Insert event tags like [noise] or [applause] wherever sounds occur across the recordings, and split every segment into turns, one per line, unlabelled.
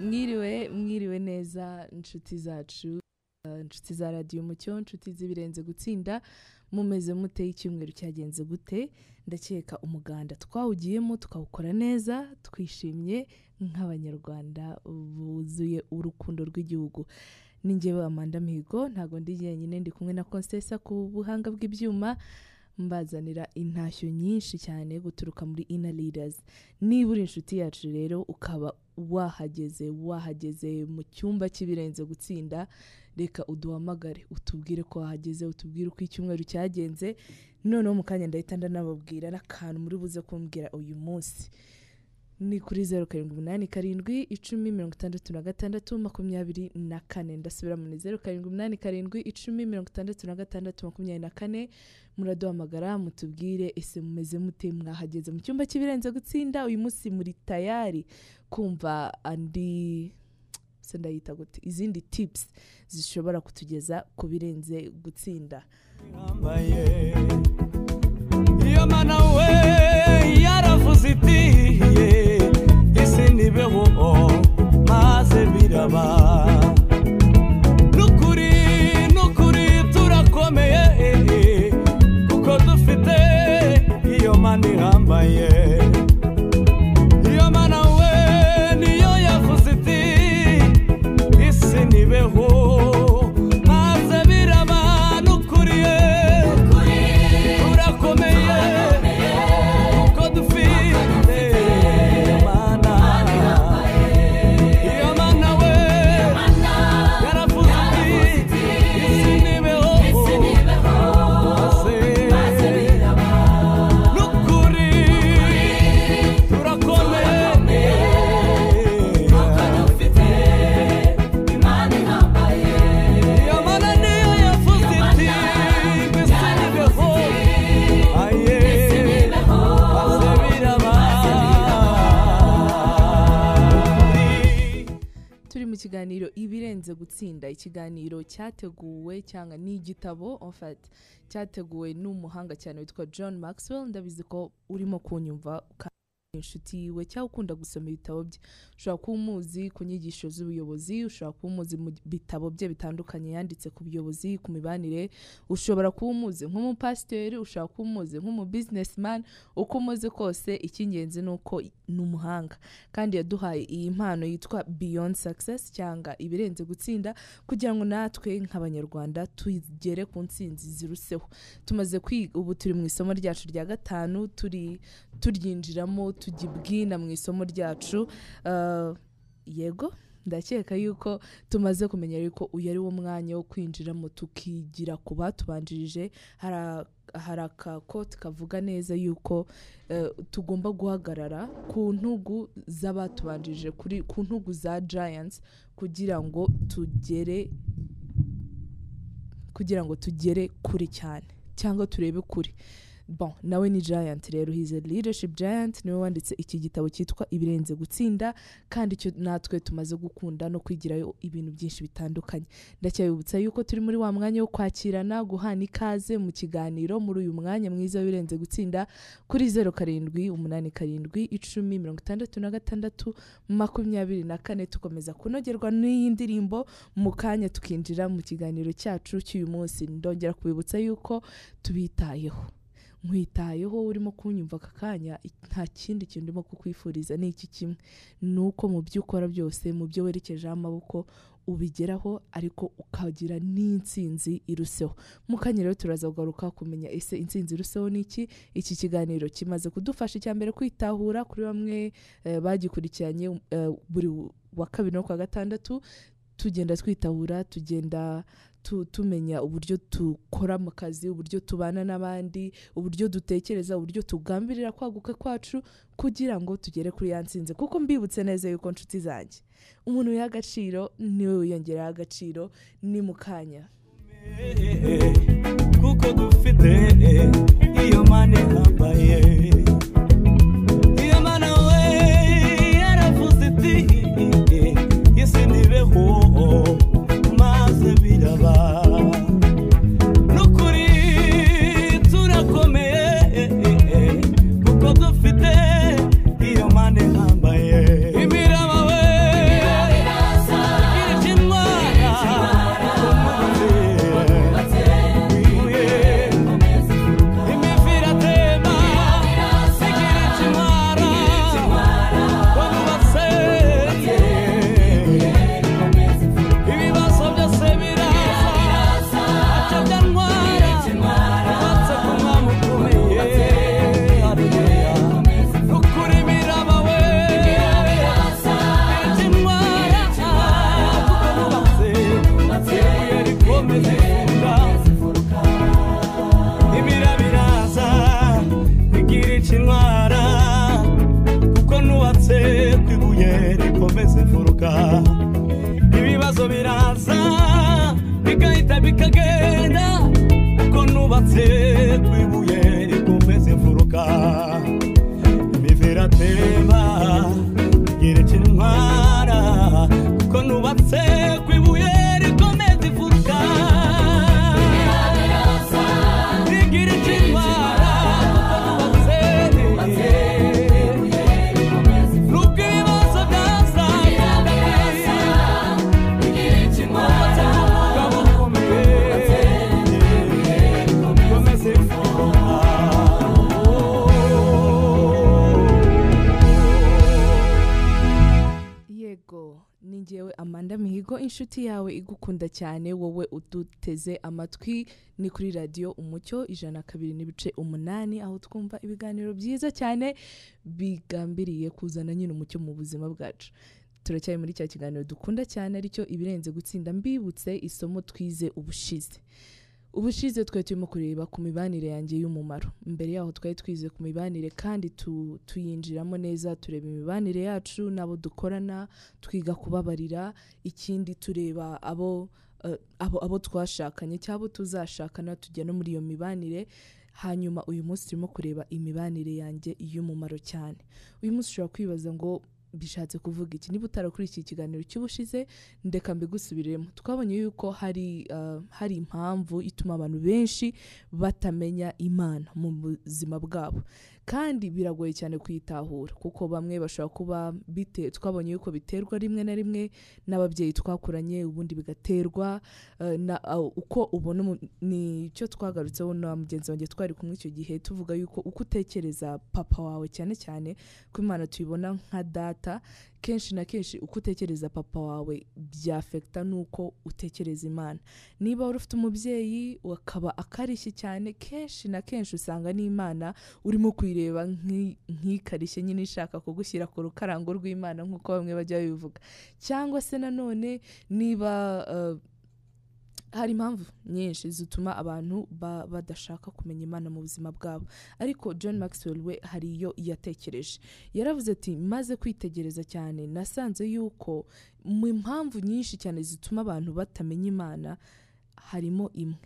mwiriwe mwiriwe neza inshuti zacu uh, inshuti za radiyo umucyo inshuti z'ibirenze gutsinda mumeze mute icyumweru cyagenze gute. Ndakeka umuganda twawugiyemo tukawukora neza twishimye nk'abanyarwanda buzuye urukundo rw'igihugu. Ni njyewe amanda mihigo ntabwo ndi jyenyine ndi kumwe na konsesa ku buhanga bw'ibyuma. Mbazanira intashyo nyinshi cyane guturuka muri ina leaders. Niba uri inshuti yacu rero ukaba wahageze wahageze mu cyumba cy'ibirenze gutsinda reka uduhamagare. Utubwire ko wahageze utubwire uko icyumweru cyagenze. Noneho mu kanya ndahita ndanababwira n'akantu muri buze kumbwira uyu munsi. Ni kuri zeru karindwi umunani karindwi icumi mirongo itandatu na gatandatu makumyabiri na kane. Ndasubira muri zeru karindwi umunani karindwi icumi mirongo itandatu na gatandatu makumyabiri na kane. Muraduhamagara mutubwire ese mumeze mute? Mwahageze mu cyumba cy'ibirenze gutsinda uyu munsi muri tayari. Kumva andi se ndayita gute? Izindi tips zishobora kutugeza ku birenze gutsinda.
Iyo mana we yaravuze iti biraba n'ukuri n'ukuri turakomeye kuko dufite iyo mana ihambaye.
Cyateguwe cyangwa ni igitabo fait cyateguwe n'umuhanga cyane witwa john maxwell. Ndabizi ko urimo kunyumva inshuti yiwe cyangwa ukunda gusoma ibitabo bye. Ushobora kuba umuzi ku nyigisho z'ubuyobozi ushobora kuba umuzi mu bitabo bye bitandukanye yanditse ku buyobozi ku mibanire. Ushobora kuba umuzi nk'umupasiteri ushobora kuba umuzi nk'umubizinesimani uko umuzi kose icy'ingenzi ni uko ni umuhanga. Kandi yaduhaye iyi mpano yitwa beyond success cyangwa ibirenze gutsinda kugira ngo natwe nk'abanyarwanda tugere ku ntsinzi ziruseho. Tumaze kwiga ubu turi mu isomo ryacu rya gatanu turi turyinjiramo tujya ibwina mu isomo ryacu. Uh, yego ndakeka yuko tumaze kumenya yuko uyu ari wo mwanya wo kwinjiramo tukigira ku batubanjirije hari akakoti kavuga neza yuko eh, tugomba guhagarara ku ntugu z'abatubanjirije ku ntugu za giants kugira ngo tugere kugira ngo tugere kure cyane cyangwa turebe kure. Bon nawe ni giant rero a leadership giant ni we wanditse iki gitabo cyitwa ibirenze gutsinda kandi icyo natwe tumaze gukunda no kwigirayo ibintu byinshi bitandukanye. Ndacyabibutsa yuko turi muri wa mwanya wo kwakirana guhana ikaze mu kiganiro muri uyu mwanya mwiza w'ibirenze gutsinda kuri zeru karindwi umunani karindwi icumi mirongo itandatu na gatandatu makumyabiri na kane tukomeza kunogerwa n'iyi ndirimbo mu kanya tukinjira mu kiganiro cyacu cy'uyu munsi. Ndongera kubibutsa yuko tubitayeho. Nkwitayeho urimo kunyumva aka kanya nta kindi kintu ndimo kukwifuriza ni iki kimwe? Ni uko mu byo ukora byose mu byo werekejeho amaboko ubigeraho ariko ukagira n'intsinzi iruseho. Mu kanya rero turaza kugaruka kumenya ese intsinzi iruseho ni iki? Iki kiganiro kimaze kudufasha icya mbere kwitahura kuri bamwe eh, bagikurikiranye eh, buri wa kabiri no kwa gatandatu tugenda twitahura tugenda tu- tumenya uburyo dukora mu kazi uburyo tubana n'abandi uburyo dutekereza uburyo tugambirira kwaguka kwacu kugira ngo tugere kuri ya nsinzi kuko mbibutse neza yuko nshuti zanjye. Umuntu wiha agaciro ni we wiyongeraho agaciro ni mu kanya.
Kuko dufite iyo mana ihambaye maze
igukunda cyane wowe uduteze amatwi ni kuri radiyo umucyo ijana na kabiri n'ibice umunani aho twumva ibiganiro byiza cyane bigambiriye kuzana nyine umucyo mu buzima bwacu. Turacyari muri cya kiganiro dukunda cyane ari cyo ibirenze gutsinda mbibutse isomo twize ubushize. Ubushize twari turimo kureba ku mibanire yanjye y'umumaro. Mbere yaho twari twize ku mibanire kandi tu- tuyinjiramo neza tureba imibanire yacu n'abo dukorana twiga kubabarira. Ikindi tureba abo eh, abo, abo twashakanye cyangwa tuzashakana tujya no muri iyo mibanire. Hanyuma uyu munsi turimo kureba imibanire yanjye y'umumaro cyane. Uyu munsi ushobora kwibaza ngo bishatse kuvuga iki? Niba utarakurikiye ikiganiro cy'ubushize ndeka mbigusubiremo. Twabonye yuko hari uh, hari impamvu ituma abantu benshi batamenya imana mu buzima bwabo. Kandi biragoye cyane kuyitahura kuko bamwe bashobora kuba twabonye yuko biterwa rimwe na rimwe n'ababyeyi twakuranye ubundi bigaterwa uh, uko ubona umu- ni cyo twagarutseho na mugenzi wanjye twari kumwe icyo gihe tuvuga yuko uko utekereza papa wawe cyane cyane ko imana tuyibona nka data kenshi na kenshi uko utekereza papa wawe byafekita n'uko utekereza imana. Niba wari ufite umubyeyi akaba akarishye cyane kenshi na kenshi usanga n'imana urimo kuyireba nk'i- nk'ikarishye nyine ishaka kugushyira ku rukarango rw'imana nk'uko bamwe bajya babivuga cyangwa se nanone niba uh, hari impamvu nyinshi zituma abantu ba- badashaka kumenya imana mu buzima bwabo. Ariko john maxwell we hari iyo yatekereje. Yaravuze ati maze kwitegereza cyane nasanze yuko mu mpamvu nyinshi cyane zituma abantu batamenya imana harimo imwe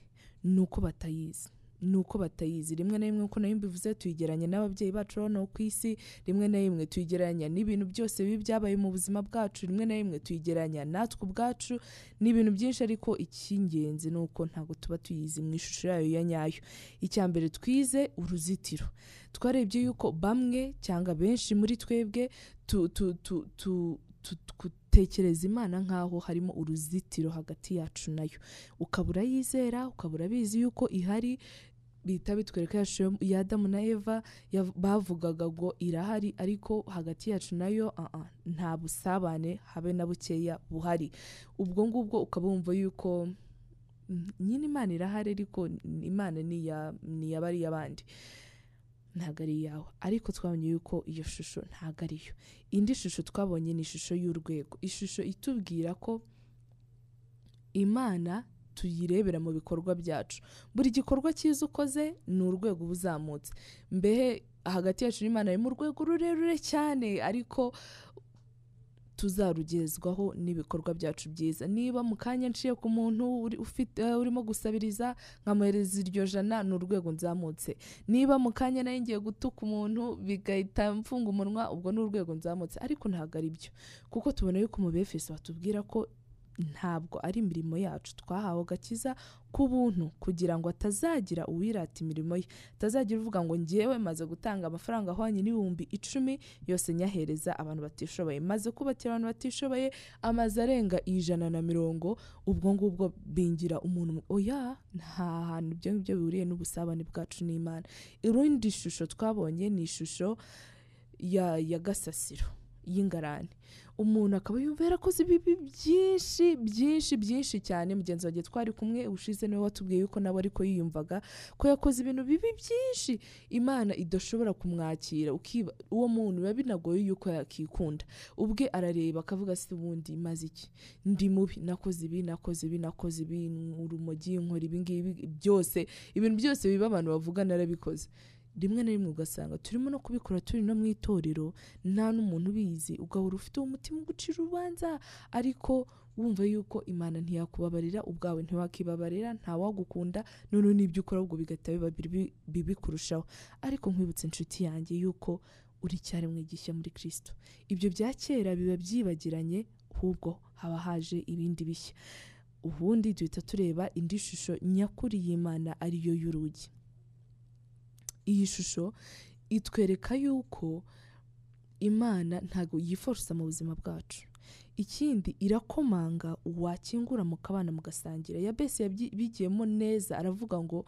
ni uko batayizi. Ni uko batayizi. Rimwe na rimwe uko na yo mbivuze tuyigeranya n'ababyeyi bacu hano ku isi. Rimwe na rimwe tuyigeranya n'ibintu byose bibi byabaye mu buzima bwacu. Rimwe na rimwe tuyigeranya natwe ubwacu ni ibintu byinshi ariko icy'ingenzi ni uko ntabwo tuba tuyizi mu ishusho yayo ya nyayo. Icya mbere twize uruzitiro. Twarebye yuko bamwe cyangwa benshi muri twebwe tu, imana nk'aho harimo uruzitiro hagati yacu na yo. Ukaba urayizera ukaba urabizi yuko ihari bihita bitwereka ya adamu na eva bavugaga ngo irahari ariko hagati yacu na yo ah, nta busabane habe na bukeya buhari. Ubwo ngubwo ukaba wumva yuko mm, nyine imana irahari ariko imana ni iya bariya bandi. Ntabwo ari iyawe. Ariko twabonye yuko iyo shusho ntabwo ariyo indi shusho twabonye ni ishusho y'urwego. Ishusho itubwira ko imana tuyirebera mu bikorwa byacu. Buri gikorwa cyiza ukoze ni urwego uba uzamutse. Mbehe hagati yacu n'imana harimo urwego rurerure cyane ariko tuzarugezwaho n'ibikorwa byacu byiza. Niba mu kanya nciye ku muntu eh, urimo gusabiriza nkamuhereza iryo jana ni urwego nzamutse. Niba mu kanya na yo ngiye gutuka umuntu bigahita mfunga umunwa ubwo ni urwego nzamutse. Ariko ntabwo ari byo kuko tubona yuko mu befeso batubwira ko ntabwo ari imirimo yacu. Twahawe agakiza k'ubuntu kugira ngo atazagira uwirata imirimo ye. Atazagira uvuga ngo ngewe maze gutanga amafaranga ahwanye n'ibihumbi icumi yose nyahereza abantu batishoboye. Maze kubakira abantu batishoboye amaze arenga ijana na mirongo ubwo ngubwo bingira umuntu oya nta hantu ibyo ngibyo bihuriye n'ubusabane bwacu n'imana. Irindi shusho twabonye ni ishusho ya, gasasiro y'ingarani. Umuntu akaba yumva yarakoze ibibi byinshi byinshi byinshi cyane. Mugenzi wanjye twari kumwe ushize ni we watubwiye yuko nawe ariko yiyumvaga ko yakoze ibintu bibi byinshi. Imana idashobora kumwakira. Uwo muntu biba binagoye yuko yakikunda. Ubwe arareba akavuga se ubundi maze iki? Ndi mubi. Nakoze ibi nakoze ibi nakoze ibi. Urumogi nkora ibi ngibi byose. Ibintu byose biba abantu bavuga narabikoze. Rimwe na rimwe ugasanga turimo no kubikora turi no mu itorero nta n'umuntu ubizi. Ugahora ufite uwo mutima ugucira urubanza ariko wumva yuko imana ntiyakubabarira ubwawe ntiwakibabarira ntawagukunda noneho n'ibyo ukora ahubwo bigahita biba bibi- kurushaho. Ariko nkwibutse inshuti yanjye yuko uri icyaremwe gishya muri kirisito ibyo bya kera biba byibagiranye ahubwo haba haje ibindi bishya. Ubundi duhita tureba indi shusho nyakuri y'imana ariyo y'urugi. Iyi shusho itwereka yuko imana ntabwo yiforosa mu buzima bwacu. Ikindi irakomanga wakingura mukabana mugasangira yabesi yabigiyemo neza aravuga ngo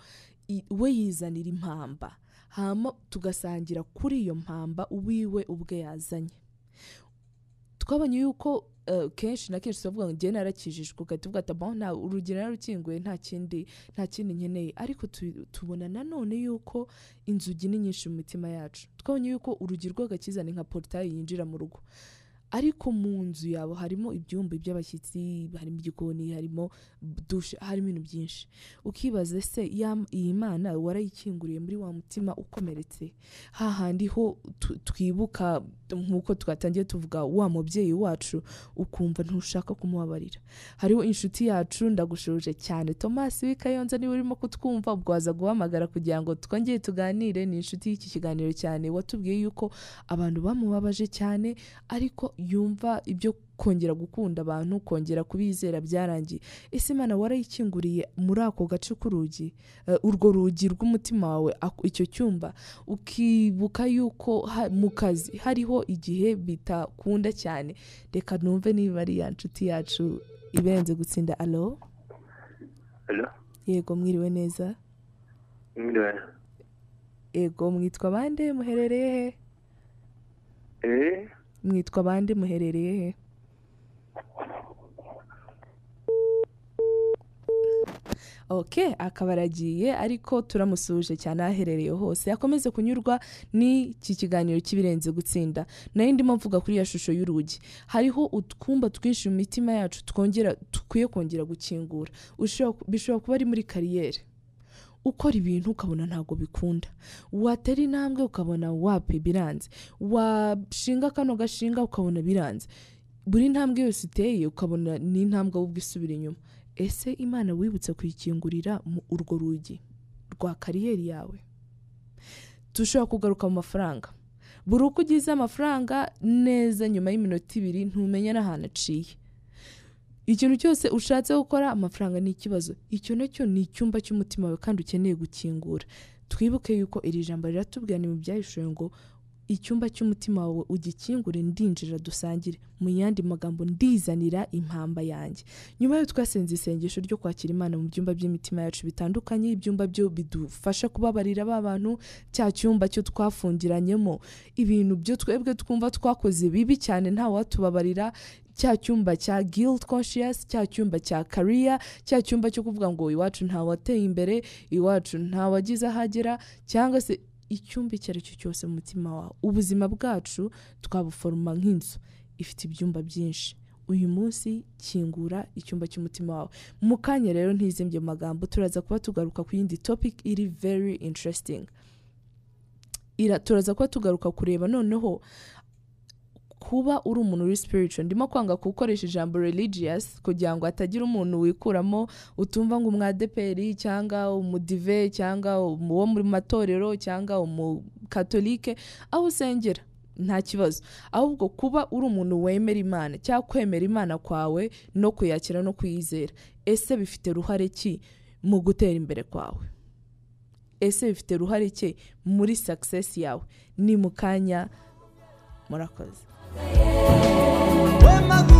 we yizanira impamba. Hama tugasangira kuri iyo mpamba uwiwe ubwe yazanye. Twabonye yuko kenshi na kenshi turavuga ngo njyewe narakijijwe ugahita uvuga ati bon nta urugi nararukinguye nta kindi nta kindi nkeneye. Ariko tu- tubona nanone yuko inzugi ni nyinshi mu mitima yacu. Twabonye yuko urugi rw'agakiza ni nka porutayi yinjira mu rugo. Ariko mu nzu yawe harimo ibyumba by'abashyitsi harimo igikoni harimo dushe harimo ibintu byinshi. Ukibaza ya- iyi mana warayikinguriye muri wa mutima ukomeretse? Hahandi ho twibuka nk'uko twatangiye tuvuga wa mubyeyi wacu ukumva ntushaka kumubabarira. Hariho inshuti yacu ndagushuje cyane. Thomas w'ikayonza niba urimo kutwumva ubwo waza guhamagara kugira ngo twongere tuganire. Ni inshuti y'iki kiganiro cyane watubwiye yuko abantu bamubabaje cyane ariko yumva ibyo kongera gukunda abantu kongera kubizera byarangiye. Ese imana warayikinguriye muri ako gace k'urugi? Eh, urwo rugi rw'umutima wawe icyo cyumba ukibuka yuko mu kazi hariho igihe bitakunda cyane. Reka numve niba ari ya nshuti yacu ibenze gutsinda. Alo yego mwiriwe neza?
Mwiriwe.
yego mwitwa bande muherereye he?
Eh?
mwitwa bande muherereye he? Ok akaba aragiye ariko turamusuhuje cyane aherereye hose. Akomeze kunyurwa n'iki kiganiro cy'ibirenze gutsinda. Nayo ndimo mvuga kuri iyo shusho y'urugi. Hariho utwumba twinshi mu mitima yacu twongera dukwiye kongera gukingura. Bishobora kuba ari muri kariyeri. Ukora ibintu ukabona ntabwo bikunda. Watera intambwe ukabona wapi biranze. Washinga kano gashinga ukabona biranze. Buri ntambwe yose uteye ukabona ni intambwe ahubwo isubira inyuma. Ese imana wibutse kuyikingurira urwo rugi rwa kariyeri yawe? Dushobora kugaruka mu mafaranga. Buri uko ugize amafaranga neza nyuma y'iminota ibiri ntumenya n'ahantu aciye. Ikintu cyose ushatse gukora amafaranga ni ikibazo. Icyo na cyo ni icyumba cy'umutima wawe kandi ukeneye gukingura. Twibuke yuko iri jambo riratubwira mu byahishuwe ngo icyumba cy'umutima wawe ugikingure ndinjira dusangire. Mu yandi magambo ndizanira impamba yanjye. Nyuma yo twasenze isengesho ryo kwakira imana mu byumba by'imitima yacu bitandukanye ibyumba byo bidufasha kubabarira ba bantu cya cyumba cyo twafungiranyemo. Ibintu byo twebwe twumva twakoze bibi cyane nta watubabarira. Cya cyumba cya guilt conscious cya cyumba cya career cya cyumba cyo kuvuga ngo iwacu nta wateye imbere iwacu nta wagize ahagera. Cyangwa se icyumba icyo ari cyo cyose mu mutima wawe. Ubuzima bwacu twabuforoma nk'inzu. Ifite ibyumba byinshi. Uyu munsi kingura icyumba cy'umutima wawe. Mu kanya rero ntizimbye mu magambo turaza kuba tugaruka ku yindi topic iri very interesting. Turaza kuba tugaruka kureba noneho kuba uri umuntu uri spiritual. Ndimo kwanga gukoresha ijambo religious kugira ngo hatagira umuntu wikuramo utumva ngo umwadeperi cyangwa umudive cyangwa uwo muri matorero cyangwa umukatolike aho usengera nta kibazo. Ahubwo kuba uri umuntu wemera imana cyangwa kwemera imana kwawe no kuyakira no kuyizera. Ese bifite ruhare ki mu gutera imbere kwawe? Ese bifite ruhare ki muri success yawe? Ni mu kanya murakoze.
Wemagufa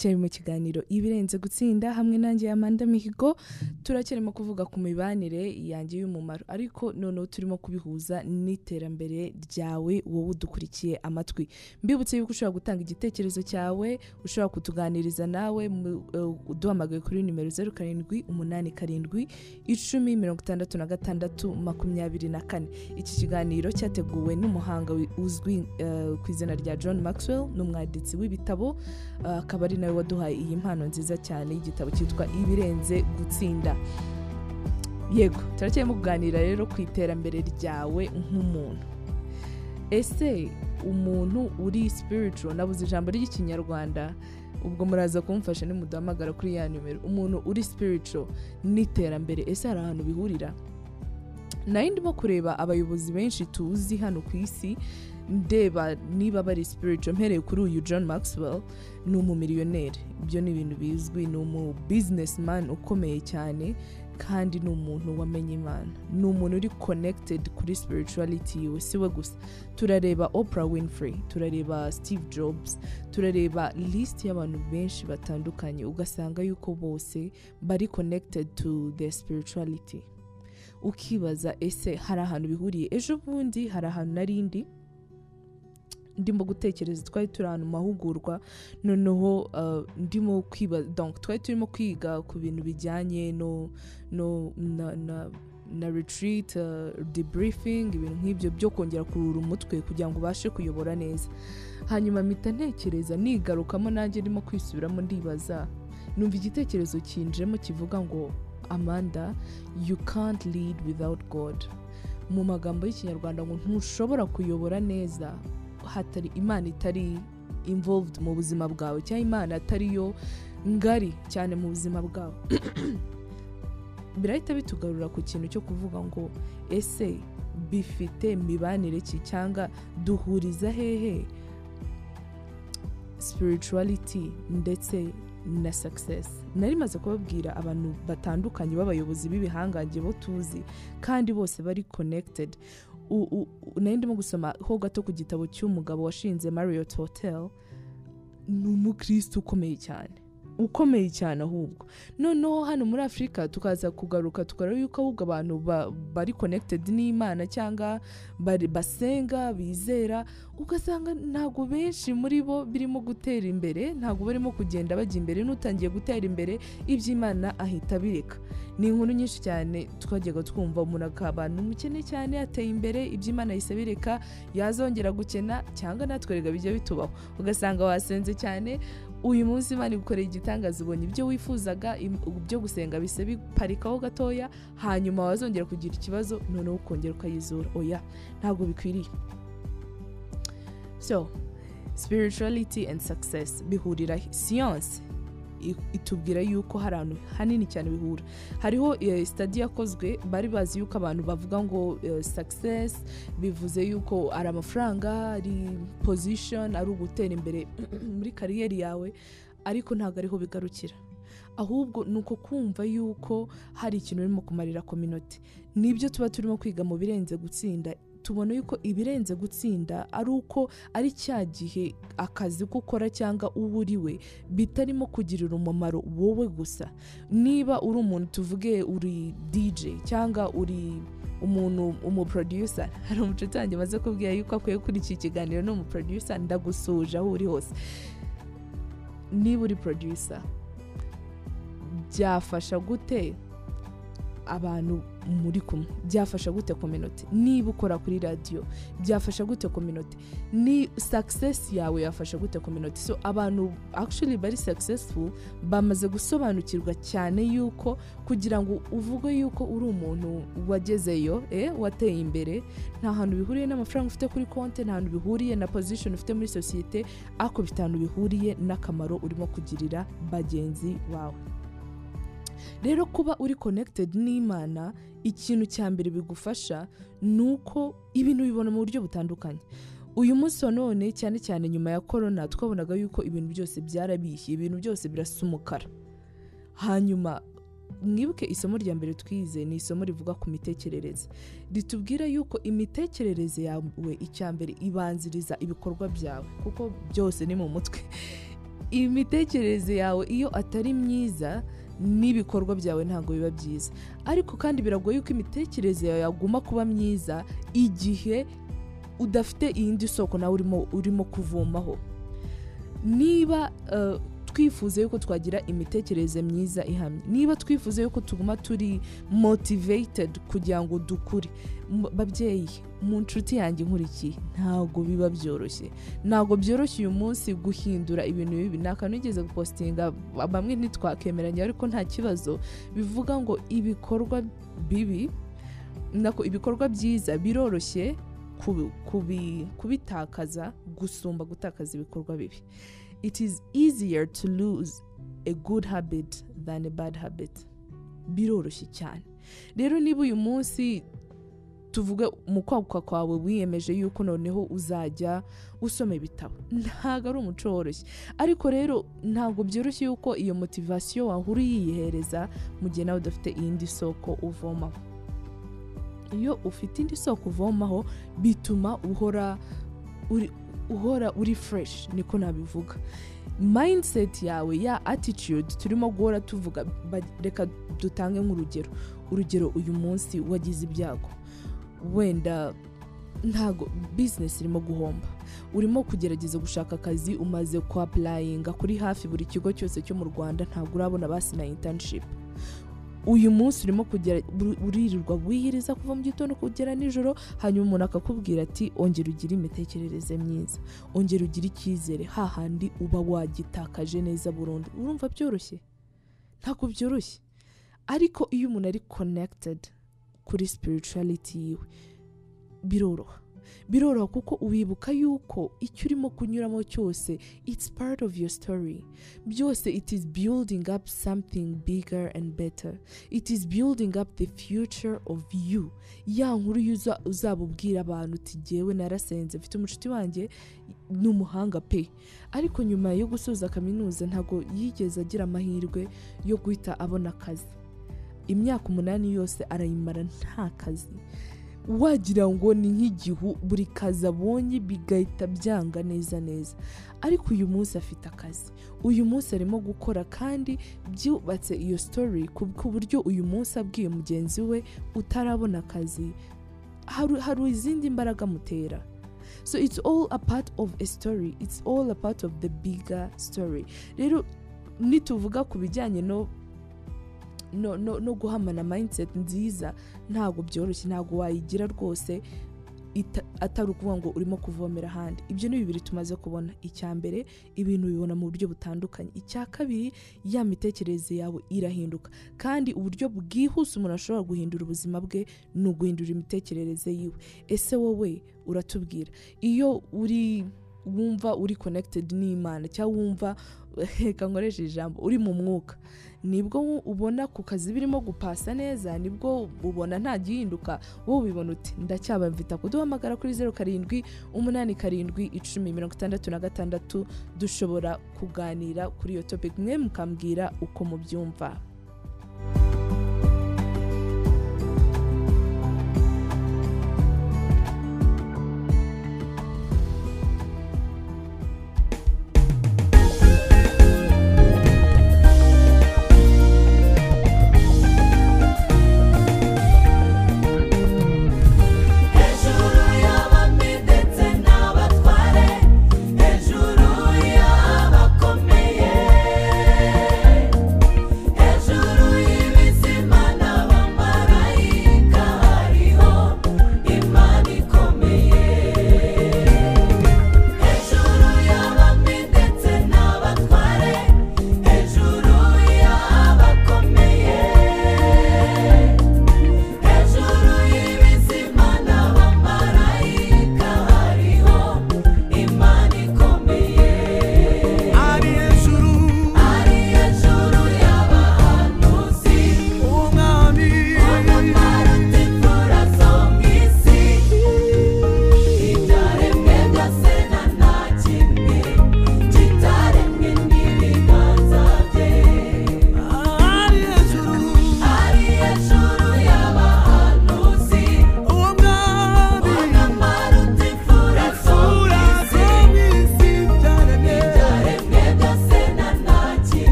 turacyari mu kiganiro. Ibirenze gutsinda hamwe nanjye Amanda Mihigo turacyarimo kuvuga ku mibanire yanjye y'umumaro. Ariko noneho turimo kubihuza n'iterambere ryawe wowe udukurikiye amatwi. Mbibutse yuko ushobora gutanga igitekerezo cyawe ushobora kutuganiriza nawe mu- eh, uduhamagaye kuri nimero zeru karindwi umunani karindwi icumi mirongo itandatu na gatandatu makumyabiri na kane. Iki kiganiro cyateguwe n'umuhanga wi- uzwi eh, ku izina rya john maxwell n'umwanditsi w'ibitabo eh, akaba ari nawe waduhaye iyi mpano nziza cyane y'igitabo cyitwa ibirenze gutsinda. Yego turacyarimo kuganira rero ku iterambere ryawe nk'umuntu. Ese umuntu uri spiritual nabuze ijambo ry'ikinyarwanda ubwo muraza kumufasha nimuduhamagara kuri ya nimero umuntu uri spiritual n'iterambere ese hari ahantu bihurira? Nari ndimo kureba abayobozi benshi tuzi hano ku isi ndeba niba bari spiritual mpereye kuri uyu john maxwell ni umumiliyoneri ibyo ni ibintu bizwi ni umu businessman ukomeye cyane kandi ni umuntu wamenye imana. Ni umuntu uri connected kuri spirituality yiwe si we gusa. Turareba oprah winfrey turareba steve jobs turareba list y'abantu benshi batandukanye ugasanga yuko bose bari connected to their spirituality. Ukibaza ese hari ahantu bihuriye? Ejo bundi hari ahantu narindi ndimo gutekereza twari turi ahantu mu mahugurwa noneho uh, ndimo kwiba twari turimo kwiga ku bintu bijyanye no no na, retreat uh, debriefing ibintu nk'ibyo byo kongera kurura umutwe kugira ngo ubashe kuyobora neza. Hanyuma mpita ntekereza nigarukamo nanjye ndimo kwisubiramo ndibaza. Numva igitekerezo kinjemo kivuga ngo amanda you can't lead without god. Mu magambo y'ikinyarwanda ngo ntushobora kuyobora neza. Hatari imana itari involved mu buzima bwawe cyangwa imana atari yo ngari cyane mu buzima bwawe. [clears throat] Birahita bitugarura ku kintu cyo kuvuga ngo ese bifite mibanire ki cyangwa duhuriza hehe spirituality ndetse na success? Nari maze kubabwira abantu batandukanye b'abayobozi b'ibihangange bo tuzi kandi bose bari connected. Nari ndimo gusoma ho gato ku gitabo cy'umugabo washinze Marriott Hotel ni umukristo ukomeye cyane. Ukomeye cyane ahubwo. Noneho hano muri afurika tukaza kugaruka tukareba yuko ahubwo abantu ba- bari connected n'imana cyangwa basenga bizera ugasanga ntabwo benshi muri bo birimo gutera imbere ntabwo barimo kugenda bajya imbere n'utangiye gutera imbere iby'imana ahita abireka. Ni inkuru nyinshi cyane twajyaga twumva umuntu akaba ni umukene cyane ateye imbere iby'imana ahise abireka yazongera gukena cyangwa natwe rega bijya bitubaho. Ugasanga wasenze cyane uyu munsi imana igukoreye igitangaza ubonye ibyo wifuzaga byo gusenga bise biparikaho gatoya hanyuma wazongera kugira ikibazo noneho ukongera ukayizura. Oya ntabwo bikwiriye. So spirituality and success bihurira siyanse itubwira yuko hari ahantu hanini cyane bihura. Hariho eh, study yakozwe bari bazi yuko abantu bavuga ngo eh, success bivuze yuko ari amafaranga ari position ari ugutera imbere [clears throat] muri kariyeri yawe ariko ntabwo ariho bigarukira. Ahubwo ni uko kumva yuko hari ikintu urimo kumarira kominoti ni byo tuba turimo kwiga mu birenze gutsinda tubona yuko ibirenze gutsinda ari uko ari cya gihe akazi ko ukora cyangwa uba uriwe bitarimo kugirira umumaro wowe gusa. Niba uri umuntu tuvuge uri DJ cyangwa uri umuntu umuproducer hari umucuti wanjye maze kubwira yuko akwiye kuri iki kiganiro ni umuproducer ndagusuje aho uri hose. Niba uri producer byafasha gute? Abantu muri kumwe. Byafasha gute kominoti niba ukora kuri radiyo byafasha gute kominoti ni success yawe yafasha gute kominoti so abantu actually bari successful bamaze gusobanukirwa cyane yuko kugira ngo uvuge yuko uri umuntu wagezeyo eh, wateye imbere nta hantu bihuriye n'amafaranga ufite kuri konti nta hantu bihuriye na position ufite muri sosiyete ariko bifite ahantu bihuriye n'akamaro urimo kugirira bagenzi bawe. Rero kuba uri connected n'imana ikintu cya mbere bigufasha ni uko ibintu bibona mu buryo butandukanye. Uyu munsi wa none cyane cyane nyuma ya korona twabonaga yuko ibintu byose byarabishye ibintu byose birasa umukara. Hanyuma mwibuke isomo rya mbere twize ni isomo rivuga ku mitekerereze. Ritubwira yuko imitekerereze yawe icya mbere ibanziriza ibikorwa byawe kuko byose ni mu mutwe. Imitekerereze yawe iyo atari myiza n'ibikorwa byawe ntabwo biba byiza. Ariko kandi biragoye yuko imitekerereze yawe yaguma kuba myiza igihe udafite iyindi soko nawe urimo urimo kuvomaho niba eh, twifuza yuko twagira imitekerereze myiza ihamye. Niba twifuza yuko tuguma turi motivated kugira ngo dukure babyeyi mu nshuti yanjye nkurikiye ntabwo biba byoroshye. Ntabwo byoroshye uyu munsi guhindura ibintu bibi. Ni akantu nigeze gupositinga bamwe ntitwakemeranya ariko nta kibazo. Bivuga ngo ibikorwa bibi nako ibikorwa byiza biroroshye kubi- kubi- kubitakaza gusumba gutakaza ibikorwa bibi. It is easier to lose a good habit than a bad habit. Biroroshye cyane. Rero niba uyu munsi tuvuge mu kwaguka kwawe wiyemeje yuko noneho uzajya usoma ibitabo ntabwo ari umuco woroshye. Ariko rero ntabwo byoroshye yuko iyo motivasiyo wahora uyiyihereza mu gihe nawe udafite iyindi soko uvomaho. Iyo ufite indi soko uvomaho bituma uhora uhora uri fresh niko nabivuga. Mindset yawe ya attitude turimo guhora tuvuga reka dutange nk'urugero. Urugero uyu munsi wagize ibyago. Wenda ntago business irimo guhomba. Urimo kugerageza gushaka akazi umaze kwapurayinga kuri hafi buri kigo cyose cyo mu rwanda ntabwo urabona basi na internship. Uyu munsi urimo kugera uri- uririrwa wiyiriza kuva mu gitondo kugera nijoro hanyuma umuntu akakubwira ati ongera ugire imitekerereze myiza. Ongera ugire icyizere. Hahandi uba wagitakaje neza burundu. Urumva byoroshye? Ntabwo byoroshye. Ariko iyo umuntu ari connected kuri spirituality yiwe biroroha. Biroroha kuko wibuka yuko icyo urimo kunyuramo cyose it's part of your story. Byose it is building up something bigger and better. It is building up the future of you. Ya nkuru uzaba ubwira abantu uti jyewe narasenze mfite umucuti wanjye ni umuhanga pe. Ariko nyuma yo gusoza kaminuza ntabwo yigeze agira amahirwe yo guhita abona akazi. Imyaka umunani yose arayimara nta kazi. Wagira ngo ni nk'igihu buri kazi abonye bigahita byanga neza neza. Ariko uyu munsi afite akazi. Uyu munsi arimo gukora kandi byubatse iyo story ku buryo uyu munsi abwiye mugenzi we utarabona akazi. Hari izindi mbaraga amutera so it's all a part of a story. It's all a part of the bigger story. Rero nituvuga ku bijyanye no no, guhamana mindset nziza ntabwo byoroshye ntabwo wayigira rwose atari ukuvuga ngo urimo kuvomera ahandi. Ibyo ni bibiri tumaze kubona. Icya mbere ibintu bibona mu buryo butandukanye. Icya kabiri ya mitekerereze yawe irahinduka. Kandi uburyo bwihuse umuntu ashobora guhindura ubuzima bwe ni uguhindura imitekerereze yiwe. Ese wowe uratubwira? Iyo uri wumva uri connected n'imana cyangwa wumva [laughs] reka nkoreshe ijambo uri mu mwuka. Nibwo ubona ku kazi birimo gupasa neza ni bwo ubona nta gihinduka wowe ubibona uti ndacyabamvita kuduhamagara kuri zeru karindwi umunani karindwi icumi mirongo itandatu na gatandatu dushobora kuganira kuri iyo topic. Mwe mukambwira uko mubyumva.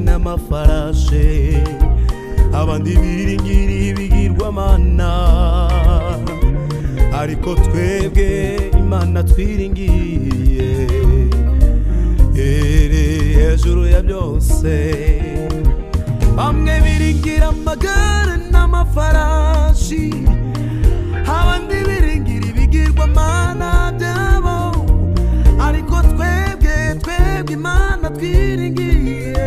N'amafarashe abandi biringira ibigirwamana ariko twebwe imana twiringiye. Iri hejuru ya byose. Bamwe biringira amagare n'amafarashi abandi biringira ibigirwamana byabo. Imana twiringiye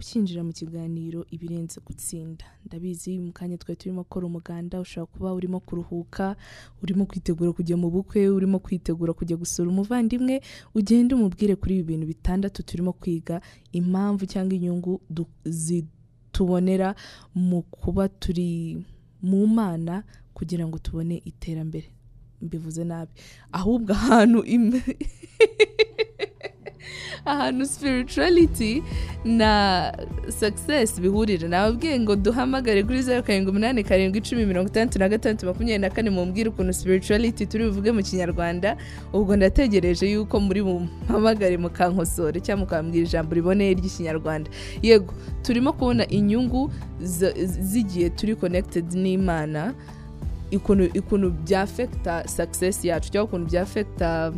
ukinjira mu kiganiro ibirenze gutsinda. Ndabizi mu kanya twari turimo gukora umuganda ushobora kuba urimo kuruhuka urimo kwitegura kujya mu bukwe urimo kwitegura kujya gusura umuvandimwe ugende umubwire kuri ibi bintu bitandatu turimo kwiga impamvu cyangwa inyungu zitubonera mu kuba turi mu mana kugira ngo tubone iterambere. Mbivuze nabi. Ahubwo ahantu [laughs] [laughs] ahantu spirituality na success bihurira. Nababwiye ngo duhamagare kuri zeru karindwi umunani karindwi icumi mirongo itandatu na gatandatu makumyabiri na kane mumbwire ukuntu spirituality turi buvuge mu kinyarwanda ubwo ndategereje yuko muri bumpamagare mukankosore cyangwa mukambwira ijambo riboneye ry'ikinyarwanda. Yego turimo kubona inyungu z'igihe turi connected n'imana ukuntu byafekita success yacu cyangwa ukuntu byafekita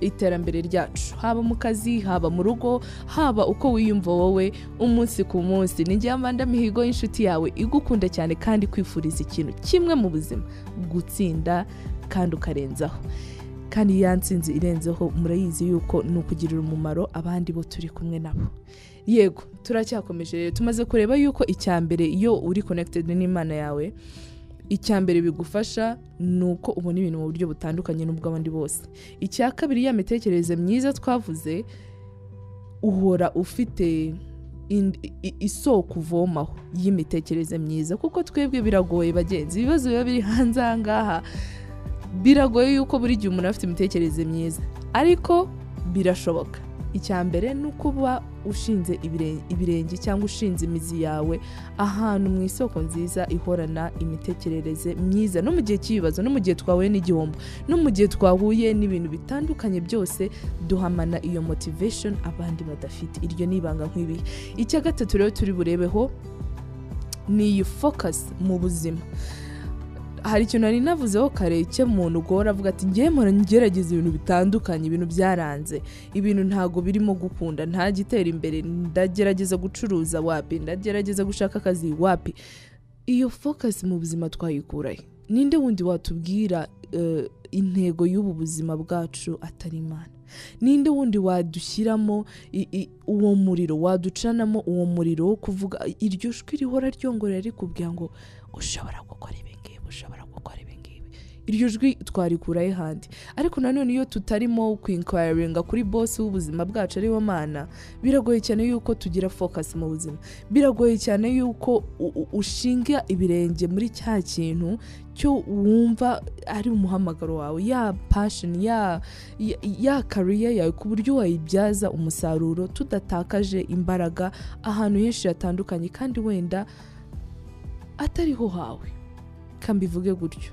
iterambere ryacu. Haba mu kazi haba mu rugo haba uko wiyumva wowe umunsi ku munsi. Ni njye amanda mihigo y'inshuti yawe igukunda cyane kandi kwifuriza ikintu kimwe mu buzima. Gutsinda kandi ukarenzaho. Kandi ya nsinzi irenzeho murayizi yuko ni ukugirira umumaro abandi bo turi kumwe nabo. Yego turacyakomeje rero. Tumaze kureba yuko icya mbere iyo uri connected n'imana yawe icya mbere bigufasha ni uko ubona ibintu mu buryo butandukanye n'ubw'abandi bose. Icya kabiri ya mitekerereze myiza twavuze uhora ufite isoko uvomaho y'imitekerereze myiza. Kuko twebwe biragoye bagenzi ibibazo biba biri hanze aha ngaha biragoye yuko buri gihe umuntu afite imitekerereze myiza. Ariko birashoboka. Icya mbere ni uko uba ushinze ibire- ibirenge cyangwa ushinze imizi yawe ahantu mu isoko nziza ihorana imitekerereze myiza. No mu gihe cy'ibibazo no mu gihe twahuye n'igihombo no mu gihe twahuye n'ibintu bitandukanye byose duhamana iyo motivation abandi badafite. Iryo ni ibanga nk'ibihe icya gatatu rero turi burebeho ni iyi focus mu buzima. Hari ikintu nari navuzeho kare cy'umuntu ugora avuga ati ngewe mpora ngerageza ibintu bitandukanye ibintu byaranze. Ibintu ntago birimo gukunda nta gitera imbere. Ndagerageza gucuruza wapi ndagerageza gushaka akazi wapi. Iyo focus mu buzima twayikurahe ninde wundi watubwira eh, intego y'ubu buzima bwacu atari imana? Ninde wundi wadushyiramo uwo muriro waducanamo uwo muriro wo kuvuga iryo jwi rihora ryongorera rikubwira ngo ushobora gukora iryo jwi twarikurahe handi ariko nanone iyo tutarimo kwinkwaringa kuri bosi w'ubuzima bwacu ari we mana biragoye cyane yuko tugira focus mu buzima. Biragoye cyane yuko ushinga ibirenge muri cya kintu cyo wumva ari umuhamagaro wawe. Ya passion ya ya, ya career yawe ku buryo wayibyaza umusaruro tudatakaje imbaraga ahantu henshi hatandukanye kandi wenda atariho hawe. Kambivuge gutyo.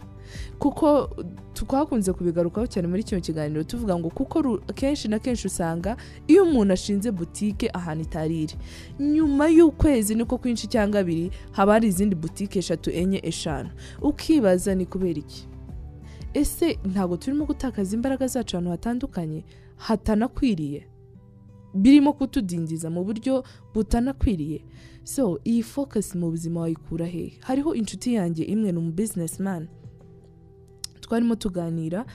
Kuko twakunze kubigarukaho cyane muri kino kiganiro tuvuga ngo kuko kenshi na kenshi usanga iyo umuntu ashinze butike ahantu itari iri. Nyuma y'ukwezi niko kwinshi cyangwa abiri haba hari izindi butike eshatu enye eshanu. Ukibaza ni kubera iki? Ese ntabwo turimo gutakaza imbaraga zacu ahantu hatandukanye? Hatanakwiriye. Birimo kutudindiza mu buryo butanakwiriye. So iyi focus mu buzima wayikura hehe hariho inshuti yanjye imwe ni umu businessman twarimo tuganira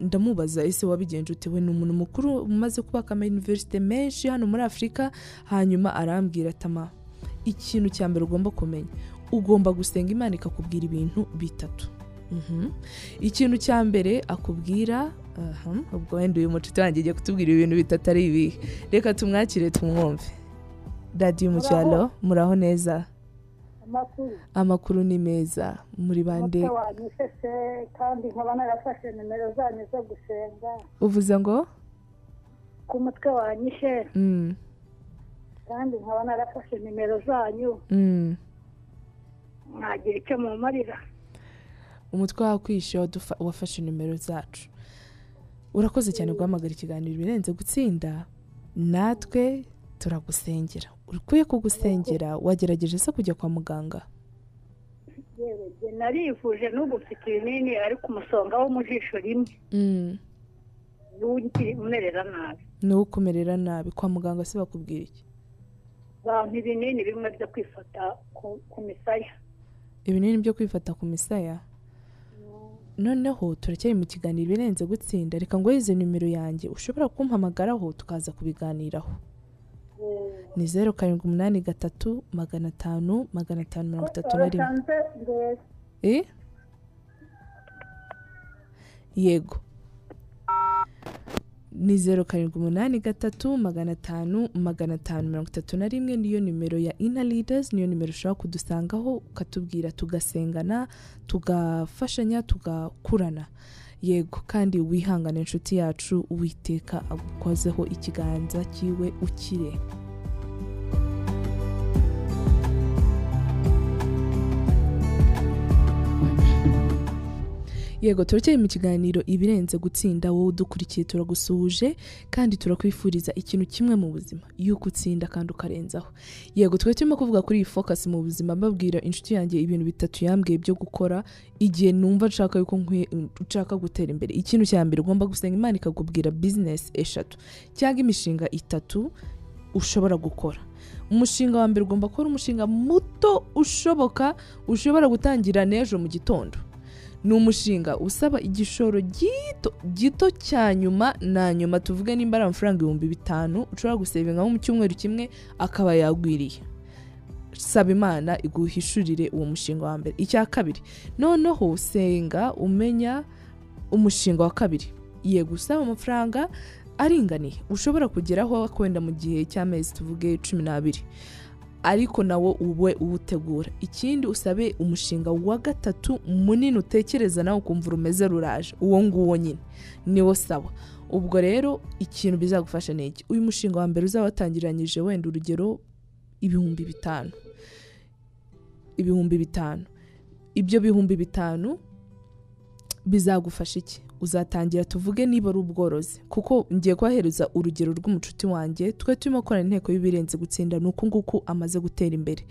ndamubaza ese wabigenje ute? We ni umuntu mukuru umaze kubaka ama universite menshi hano muri afurika hanyuma arambwira atama ikintu cya mbere ugomba kumenya ugomba gusenga imana ikakubwira ibintu bitatu. Mhm. ikintu cya mbere akubwira ubwo wenda uyu mucuti wanjye agiye kutubwira ibintu bitatu ari ibihe reka tumwakire tumwumve. Radiyo mu cyaro muraho neza.
Amakuru
ni meza. Muri bande
kandi nkaba narafashe nimero zanyu zo gusenga
uvuze ngo?
Ku mutwe wanyishe
Mm,
kandi nkaba narafashe nimero zanyu.
Mm.
mwagira icyo mumarira.
Umutwe wakwishe wafashe nimero zacu. Urakoze cyane guhamagara ikiganiro birenze gutsinda. Natwe turagusengera ukwiye kugusengera wagerageje se kujya kwa muganga?
Narivuje n'ubu mfite ibinini ariko umusonga wo mu jisho rimwe.
Mm,
niwo ungiri- umerera nabi.
Ni wo ukumerera nabi. Kwa muganga se bakubwira iki?
Bampa ibinini bimwe byo kwifata ku, misaya.
Ibinini byo kwifata ku misaya? Noneho turacyari mu kiganiro birenze gutsinda. Reka ngo izi nimero yanjye. Ushobora kumpamagaraho tukaza kubiganiraho. Ni zeru karindwi umunani gatatu magana atanu magana atanu mirongo itatu na rimwe. Eh? yego. Ni zeru karindwi umunani gatatu magana atanu magana atanu mirongo itatu na rimwe. Niyo nimero ya ina leaders niyo nimero ushobora kudusangaho ukatubwira tugasengana tugafashanya tugakurana. Yego kandi wihangane inshuti yacu uwiteka agukozeho ikiganza cyiwe ukire. Yego turacyari mu kiganiro ibirenze gutsinda wowe udukurikiye turagusuhuje kandi turakwifuriza ikintu kimwe mu buzima. Yuko utsinda kandi ukarenzaho. Yego twari turimo kuvuga kuri iyi focus mu buzima mbabwira inshuti yanjye ibintu bitatu yambwiye byo gukora igihe numva nshaka yuko nshaka gutera imbere. Ikintu cya mbere ugomba gusenga imana ikakubwira business eshatu cyangwa imishinga itatu ushobora gukora. Umushinga wa mbere ugomba kuba umushinga muto ushoboka ushobora gutangira n'ejo mu gitondo. Ni umushinga usaba igishoro gito gito cya nyuma na nyuma tuvuge nimba ari amafaranga ibihumbi bitanu ushobora gusevinga mu cyumweru kimwe akaba yagwiriye. Saba imana iguhishurire uwo mushinga wa mbere. Icya kabiri noneho senga umenya umushinga wa kabiri. Yego usaba amafaranga aringaniye. Ushobora kugeraho wenda mu gihe cy'amezi tuvuge cumi n'abiri. Ariko nawo ube uwutegura. Ikindi usabe umushinga wa gatatu munini utekereza nawe ukumva urumeze ruraje. Uwo nguwo nyine. Niwo sawa ubwo rero ikintu bizagufasha ni iki? Uyu mushinga wa mbere uzaba watangiranyije wenda urugero ibihumbi bitanu. Ibihumbi bitanu. Ibyo bihumbi bitanu bizagufasha iki? Uzatangira tuvuge niba ari ubworozi. Kuko ngiye kubahereza urugero rw'umucuti wanjye twe turimo gukorana inteko y'ibirenze gutsinda ni uku nguku amaze gutera imbere.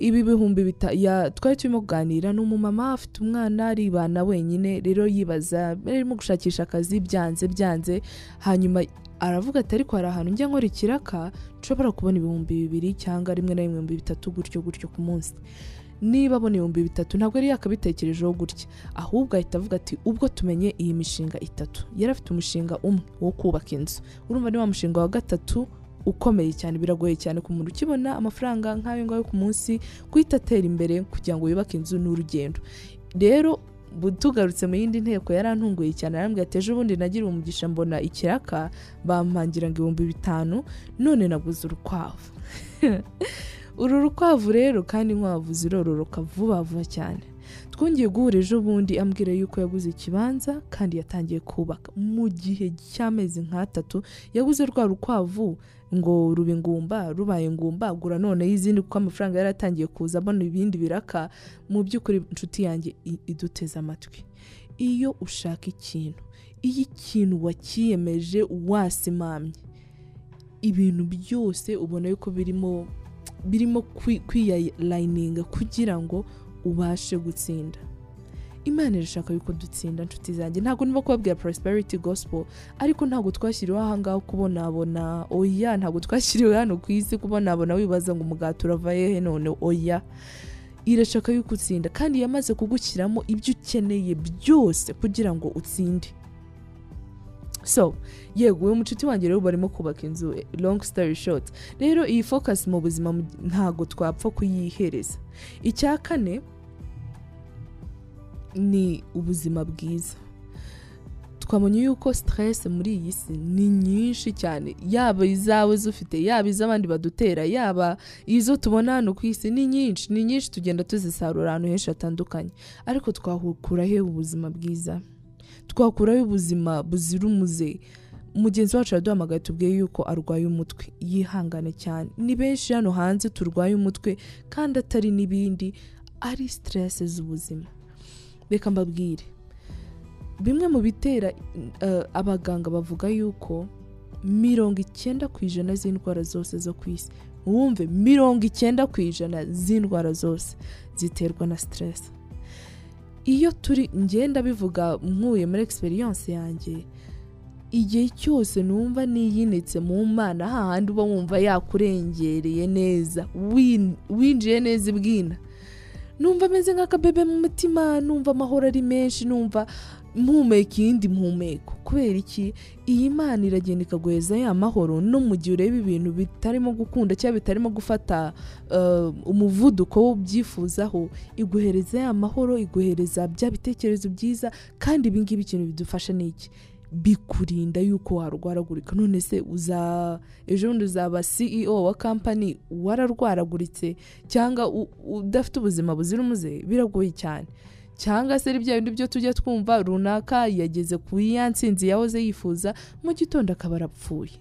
Ibi bihumbi bita twari turimo kuganira ni umumama afite umwana aribana wenyine rero yibaza arimo gushakisha akazi byanze byanze hanyuma aravuga ati ariko hari ahantu njya nkora ikiraka nshobora kubona ibihumbi bibiri cyangwa rimwe na rimwe bitatu gutyo gutyo ku munsi. Niba abona ibihumbi bitatu ntabwo yari yakabitekerejeho gutya. Ahubwo ahita avuga ati ubwo tumenye iyi mishinga itatu. Yari afite umushinga umwe wo kubaka inzu. Urumva ni wa mushinga wa gatatu ukomeye cyane biragoye cyane ku muntu ukibona amafaranga nk'ayo ngayo ku munsi guhita atera imbere kugira ngo yubake inzu ni urugendo rero tugarutse mu yindi nteko yarantunguye cyane arambwira ati ejo bundi nagira umugisha mbona ikiraka bampangira ngo ibihumbi bitanu none naguze urukwavu. [laughs] uru rukwavu rero kandi inkwavu zirororoka vuba vuba cyane. Twongeye guhura ejo bundi ambwira yuko yaguze ikibanza kandi yatangiye kubaka. Mu gihe cy'amezi nk'atatu yaguze rwa rukwavu ngo ruba ingumba rubaye ingumba gura noneho izindi kuko amafaranga yari atangiye kuza abona ibindi biraka mu by'ukuri inshuti yanjye iduteze amatwi. Iyo ushaka ikintu iyo ikintu wakiyemeje wasimamye ibintu byose ubona yuko birimo birimo kwi- kwiyalayininga kugira ngo ubashe gutsinda. Imana irashaka yuko dutsinda inshuti zanjye. Ntabwo niba kubabwira prosperity gospel ariko ntabwo twashyiriweho ahangaha kubonabona oya ntabwo twashyiriwe hano ku isi kubonabona wibaza ngo umugati urava hehe none oya. Irashaka yuko utsinda kandi yamaze kugushyiramo ibyo ukeneye byose kugira ngo utsinde. So yego uyu mucuti wanjye rero barimo kubaka inzu long story short. Rero iyi focus mu buzima ntabwo twapfa kuyihereza. Icya kane ni ubuzima bwiza. Twabonye yuko stress muri iyi si ni nyinshi cyane. Yaba izawe zufite yaba iz'abandi badutera yaba izo tubona hano ku isi ni nyinshi ni nyinshi tugenda tuzisarura ahantu henshi hatandukanye. Ariko twakuraho ubuzima bwiza? Twakuraho ubuzima buzira umuze. Mugenzi wacu yaduhamagaye tubwiye yuko arwaye umutwe. Yihangane cyane. Ni benshi hano hanze turwaye umutwe kandi atari n'ibindi ari stress z'ubuzima. Reka mbabwire. Bimwe mu bitera eh, abaganga bavuga yuko mirongo icyenda ku ijana z'indwara zose zo ku isi. Wumve? Mirongo icyenda ku ijana z'indwara zose ziterwa na stress. Iyo turi ngenda bivuga nkuye muri experience yanjye igihe cyose numva niyinitse mu mana hahandi uba wumva yakurengereye neza win- winjiye neza ibwina. Numva ameze nk'akabebe mu mutima numva amahoro ari menshi numva mpumeka iyindi mpumeko. Kubera iki? Iyi mana iragenda ikaguheza ya mahoro no mu gihe ureba ibintu bitarimo gukunda cyangwa bitarimo gufata eh, umuvuduko ubyifuzaho iguhereza ya mahoro iguhereza bya bitekerezo byiza kandi ibi ngibi ikintu bidufasha ni iki? Bikurinda yuko warwaragurika. None se ejo bundi uzaba CEO wa kampani wararwaraguritse cyangwa udafite ubuzima buzira umuze? Biragoye cyane. Cyangwa se bya bindi byo tujya twumva runaka yageze ku ya nsinzi yahoze yifuza mu gitondo akaba arapfuye.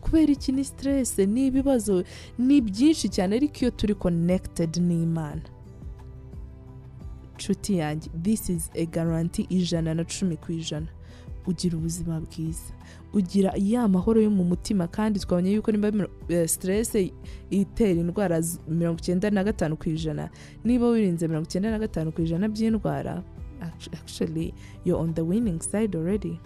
Kubera iki? Ni stress ni ibibazo ni byinshi cyane ariko iyo turi connected n'imana. Nshuti yanjye this is a guarantee ijana na cumi ku ijana. Ugira ubuzima bwiza. Ugira ya mahoro yo mu mutima kandi twabonye yuko niba eh, stress itera indwara mirongo icyenda na gatanu ku ijana niba wirinze mirongo icyenda na gatanu ku ijana by'indwara actu- actually you're on the winning side already.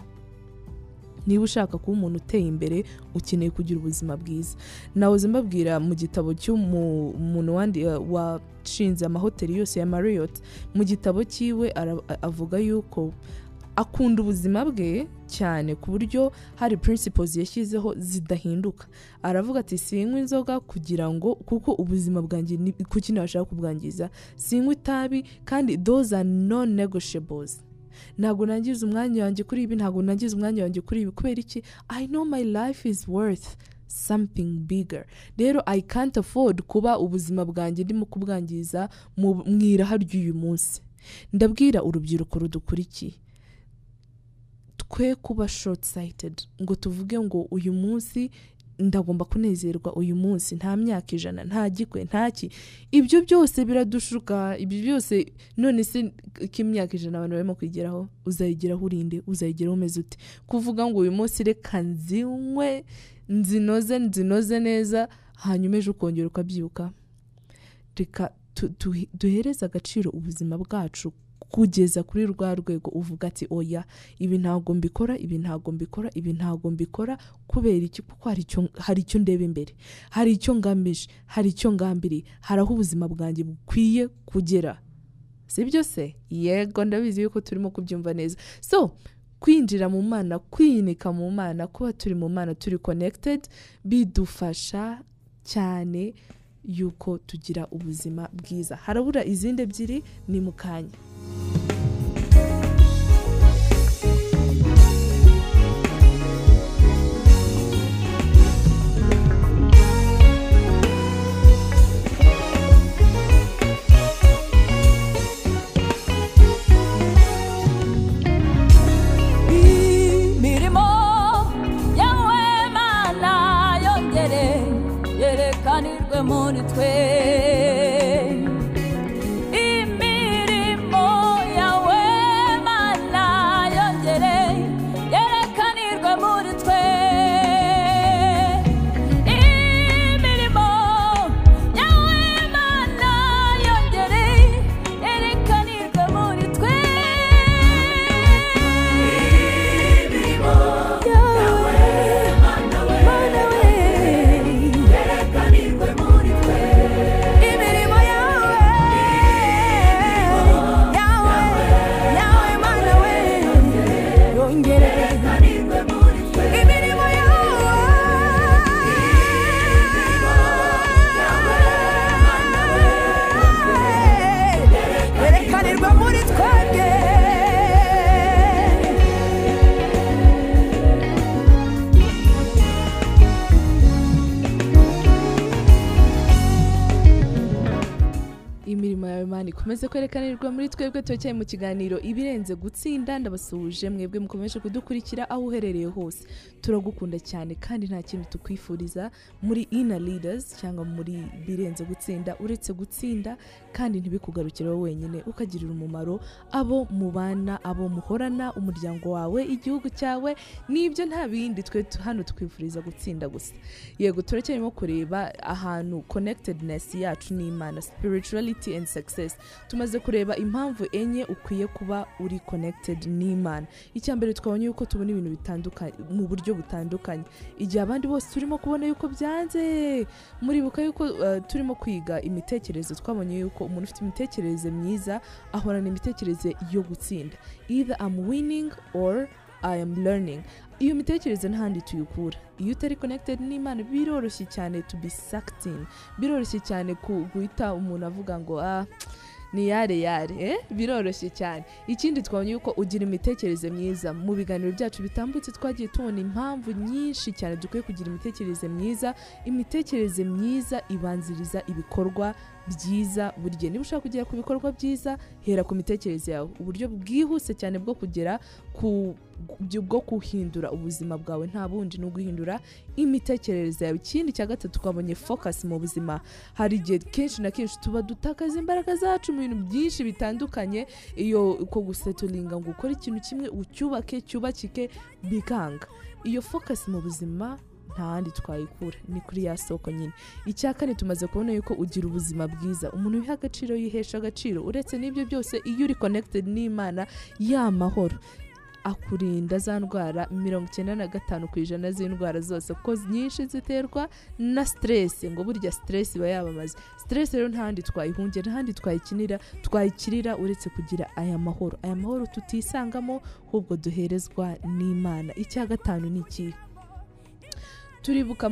Niba ushaka kuba umuntu uteye imbere ukeneye kugira ubuzima bwiza. Nahoze mbabwira mu gitabo cy'umuntu wandi washinze amahoteli yose ya marriott mu gitabo cyiwe avuga yuko akunda ubuzima bwe cyane ku buryo hari principles yashyizeho zidahinduka. Aravuga ati sinywa inzoga kugira ngo kuko ubuzima bwanjye kuki nashaka kubwangiza? Sinywa itabi kandi those are non negotiables ntabwo nangiza umwanya wanjye kuri ibi ntabwo nangiza umwanya wanjye kuri ibi. Kubera iki? I know my life is worth something bigger. Rero i can't afford kuba ubuzima bwanjye ndimo kubwangiza mu iraha ry'uyu munsi. Ndabwira urubyiruko rudukurikiye twe kuba short sighted. Ngo tuvuge ngo uyu munsi ndagomba kunezerwa uyu munsi nta myaka ijana nta gikwe ntaki ibyo byose biradushuka ibyo byose none se k'imyaka ijana abantu barimo kwigeraho uzayigeraho urinde uzayigeraho umeze ute? Kuvuga ngo uyu munsi reka nzinywe nzinoze nzinoze neza hanyuma ejo ukongera ukabyibuka reka duhereze agaciro ubuzima bwacu kugeza kuri rwa rwego uvuga ati oya ibi ntabwo mbikora ibi ntabwo mbikora ibi ntabwo mbikora kubera iki? Kuko hari icyo ndeba imbere. Hari icyo ngamije hari icyo ngambiriye. Hari aho ubuzima bwanjye bukwiye kugera. Si byo se? Yego ndabizi yuko turimo kubyumva neza. So kwinjira mu mana kwiyinika mu mana kuba turi mu mana turi connected bidufasha cyane yuko tugira ubuzima bwiza. Harabura izindi ebyiri ni mu kanya.
Twebwe
turacyari mu kiganiro ibirenze gutsinda ndabasuhuje mwebwe mukomeje kudukurikira aho uherereye hose. Turagukunda cyane kandi nta kintu tukwifuriza muri ina leaders cyangwa muri birenze gutsinda. Uretse gutsinda kandi ntibikugarukire wowe wenyine. Ukagirira umumaro abo mubana abo muhorana umuryango wawe igihugu cyawe n'ibyo nta bindi twe hano tukwifuriza gutsinda gusa. Yego turacyarimo kureba ahantu connectedness yacu n'imana spirituality and success. Tumaze kureba impamvu enye ukwiye kuba uri connected n'imana. Icya mbere twabonye yuko tubona ibintu bitandukanye mu buryo butandukanye. Igihe abandi bose turimo kubona yuko byanze muribuka yuko uh, turimo kwiga imitekerereze. Twabonye yuko umuntu ufite imitekerereze myiza ahorana imitekerereze yo gutsinda. Either I'm winning or I am learning. Iyo mitekerereze n'ahandi tuyikura. Iyo utari connected n'imana biroroshye cyane to be sucked in. Biroroshye cyane guhita umuntu avuga ngo ah ni yare yare eh? biroroshye cyane. Ikindi twabonye yuko ugira imitekerereze myiza. Mu biganiro byacu bitambutse twagiye tubona impamvu nyinshi cyane dukwiye kugira imitekerereze myiza. Imitekerereze myiza ibanziriza ibikorwa byiza buri gihe. Niba ushaka kugera ku bikorwa byiza hera ku mitekerereze yawe. Uburyo bwihuse cyane bwo kugera ku bwo guhindura ubuzima bwawe nta bundi ni uguhindura imitekerereze yawe. Ikindi cya gatatu twabonye focus mu buzima. Hari igihe kenshi na kenshi tuba dutakaza imbaraga zacu mu bintu byinshi bitandukanye. Iyo uko guseturinga ngo ukore ikintu kimwe ucyubake cyubakike bikanga. Iyo focus mu buzima nta handi twayikura. Ni kuri ya soko nyine. Icya kane tumaze kubona yuko ugira ubuzima bwiza. Umuntu wiha agaciro yihesha agaciro. Uretse n'ibyo byose iyo uri connected n'imana ya mahoro. Akurinda za ndwara mirongo icyenda na gatanu ku ijana z'indwara zose. Kuko nyinshi ziterwa na stress ngo burya stress iba yabamaze. Stress rero ntahandi twayihungira ntahandi twayikinira twayikirira uretse kugira aya mahoro. Aya mahoro tutisangamo ahubwo duherezwa n'imana. Icya gatanu ni ikihe turibuka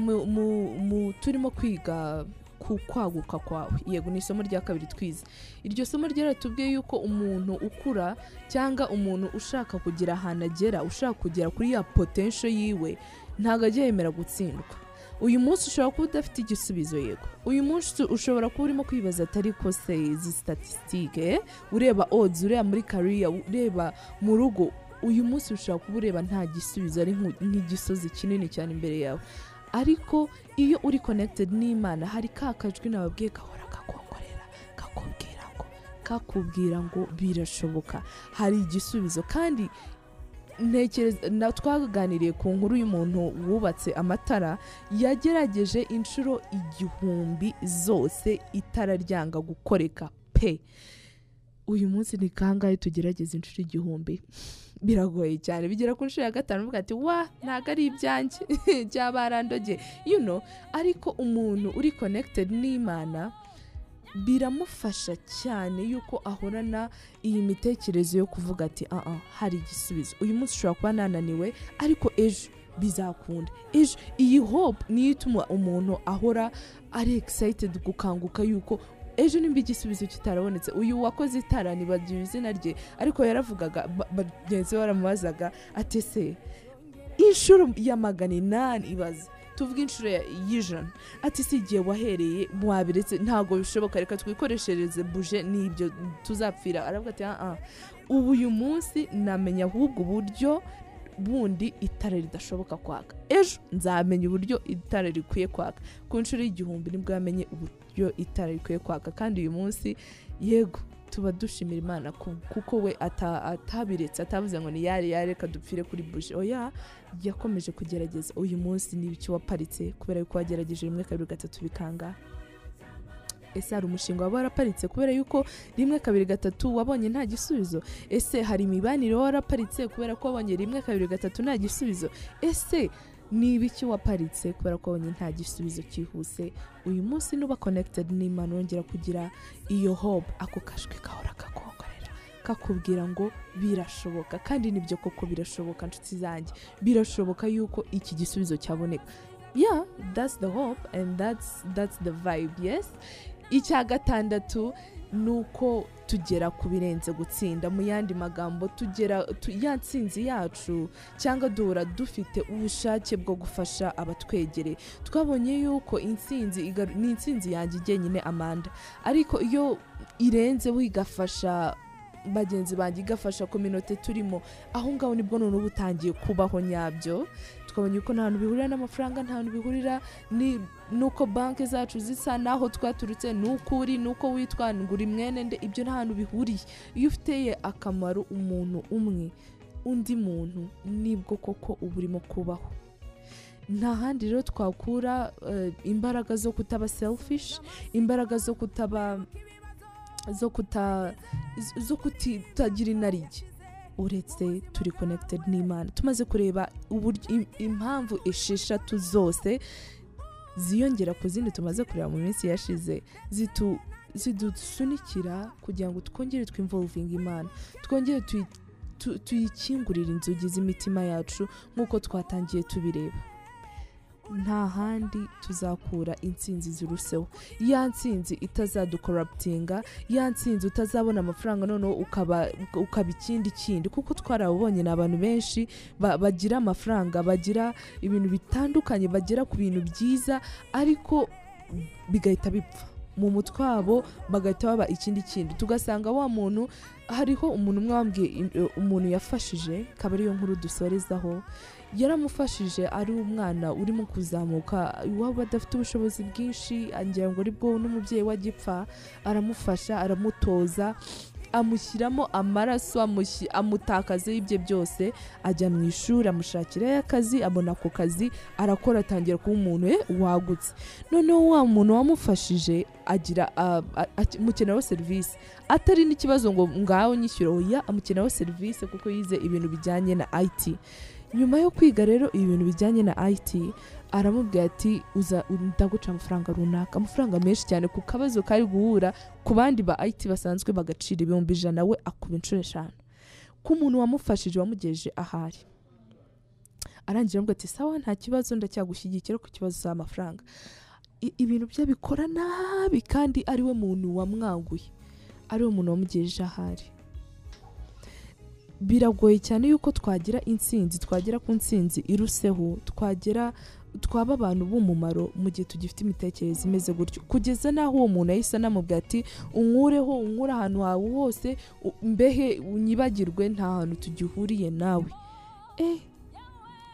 turimo kwiga ku kwaguka kwawe yego ni isomo rya kabiri twize. Iryo somo ryaratubwiye yuko umuntu ukura cyangwa umuntu ushaka kugira ahantu agera ushaka kugera kuri ya potential yiwe ntabwo ajya yemera gutsindwa. Uyu munsi ushobora kuba udafite igisubizo yego. Uyu munsi ushobora kuba urimo kwibaza atari ko se izi statisitike ureba odds ureba muri kariya ureba mu rugo uyu munsi ushobora kuba ureba nta gisubizo ari nk'igisozi kinini cyane imbere yawe. Ariko iyo uri connected n'imana hari ka kajwi nababwiye gahora kakongorera kakubwira ngo kakubwira ngo birashoboka. Hari igisubizo. Kandi ntekereza twaganiriye ku nkuru y'umuntu wubatse amatara yagerageje inshuro igihumbi zose itara ryanga gukoreka. Pe! Uyu munsi ni kangahe tugerageza inshuro igihumbi? Biragoye cyane. Bigera ku nshuro ya gatanu uvuga ati wa ntabwo ari ibyanjye. [laughs] Byaba barandoge you know ariko umuntu uri connected n'imana biramufasha cyane yuko ahorana iyi mitekerereze yo kuvuga ati ah ah hari igisubizo. Uyu munsi ushobora kuba nananiwe ariko ejo bizakunda. Ejo iyi hope niyo ituma umuntu ahora ari excited gukanguka yuko ejo nimba igisubizo kitarabonetse. Uyu wakoze itara nibagiwe izina rye ariko yaravugaga ba- bagenzi be baramubazaga ati se inshuro ya magana inani ibaze? Tuvuge inshuro y'ijana. Ati si igihe wahereye wabiretse ntabwo bishoboka. Reka twikoreshereze buje n'ibyo tuzapfira. Aravuga ati ah ah. Ubu uyu munsi namenya ahubwo uburyo bundi itara ridashoboka kwaka. Ejo nzamenya uburyo itara rikwiye kwaka. Ku nshuro y'igihumbi ni bwo yamenye uburyo itara rikwiye kwaka. Kandi uyu munsi yego tuba dushimira imana ku- kuko we ata- atabiretse atavuze ngo ni yari yari reka dupfire kuri buji. Oya yakomeje kugerageza. Uyu munsi ni ibiki waparitse kubera yuko wagerageje rimwe kabiri gatatu bikanga? Ese hari umushinga waba waraparitse kubera yuko rimwe kabiri gatatu wabonye nta gisubizo? Ese hari imibanire waraparitse kubera ko wabonye rimwe kabiri gatatu nta gisubizo? Ese ni ibiki waparitse kubera ko wabonye nta gisubizo cyihuse? Uyu munsi nuba connected n'imana wongera kugira iyo hope. Ako kajwi gahora kakongorera kakubwira ngo birashoboka. Kandi ni byo koko birashoboka nshuti zanjye. Birashoboka yuko iki gisubizo cyaboneka. Yeah that's the hope and that's, that's the vibe yes? Icya gatandatu ni uko tugera ku birenze gutsinda. Mu yandi magambo tugera tu, ya nsinzi yacu cyangwa duhora dufite ubushake bwo gufasha abatwegereye twabonye yuko intsinzi igaru- ni intsinzi yanjye jyenyine amanda. Ariko iyo irenzeho igafasha bagenzi banjye igafasha kominote turimo aho ngaho ni bwo noneho uba utangiye kubaho nyabyo. Twabonye ko nta bihurira n'amafaranga nta hantu bihurira ni- n'uko banki zacu zisa n'aho twaturutse n'uko uri n'uko witwa ngo uri mwene nde ibyo nta bihuriye. Iyo ufiteye akamaro umuntu umwe undi muntu ni bwo koko uba urimo kubaho. Nta handi rero twakura eh, imbaraga zo kutaba selfish imbaraga zo kutaba zo kuta zo kutagira inarijye uretse turi connected n'imana. Tumaze kureba impamvu esheshatu zose ziyongera ku zindi tumaze kureba mu minsi yashize. Zidusunikira kugira ngo twongere twinvolvinga imana. Twongere tuyi- tu- tuyikingurire inzugi z'imitima yacu nk'uko twatangiye tubireba. Nta handi tuzakura intsinzi ziruseho ya ntsinzi itazadukoraputinga ya ntsinzi utazabona amafaranga noneho ukaba ukaba ikindi kindi. Kuko twarabonye ni abantu benshi ba- bagira amafaranga bagira ibintu bitandukanye bagera ku bintu byiza ariko bigahita bipfa. Mu mutwe wabo bagahita baba ikindi kindi tugasanga wa muntu hariho umuntu umwe wambwiye im- umuntu yafashije akaba ariyo nkuru dusorezaho yaramufashije ari umwana urimo kuzamuka iwabo adafite ubushobozi bwinshi ngira ngo ari bwo n'umubyeyi we agipfa aramufasha aramutoza amushyiramo amaraso amutakazeho ibye byose ajya mu ishuri amushakirayo akazi abona ako kazi arakora atangira kuba umuntu eh, wagutse. Noneho wa muntu wamufashije agira ah, ah, amukeneraho serivisi. Atari n'ikibazo ngo ngaho nyishyure. Oya amukeneraho serivisi kuko yize ibintu bijyanye na IT nyuma yo kwiga rero ibintu bijyanye na IT aramubwira ati uza ndaguca amafaranga runaka. Amafaranga menshi cyane ku kabazo kari guhura ku bandi ba IT basanzwe bagacira ibihumbi ijana we akuba inshuro eshanu. Ku muntu wamufashije wamugejeje ahari. Arangira aramubwira ati sawa nta kibazo ndacyagushyigikira ku kibazo cy'amafaranga I- ibintu bye bikora nabi kandi ari we muntu wamwanguye ari we muntu wamugejeje ahari. Biragoye cyane yuko twagira intsinzi twagera ku ntsinzi iruseho twagera twaba abantu b'umumaro mu gihe tugifite imitekerereze imeze gutyo. Kugeza n'aho uwo muntu yahise anamubwira ati unkureho unkure ahantu hawe hose mbehe unyibagirwe nta hantu tugihuriye nawe. Eh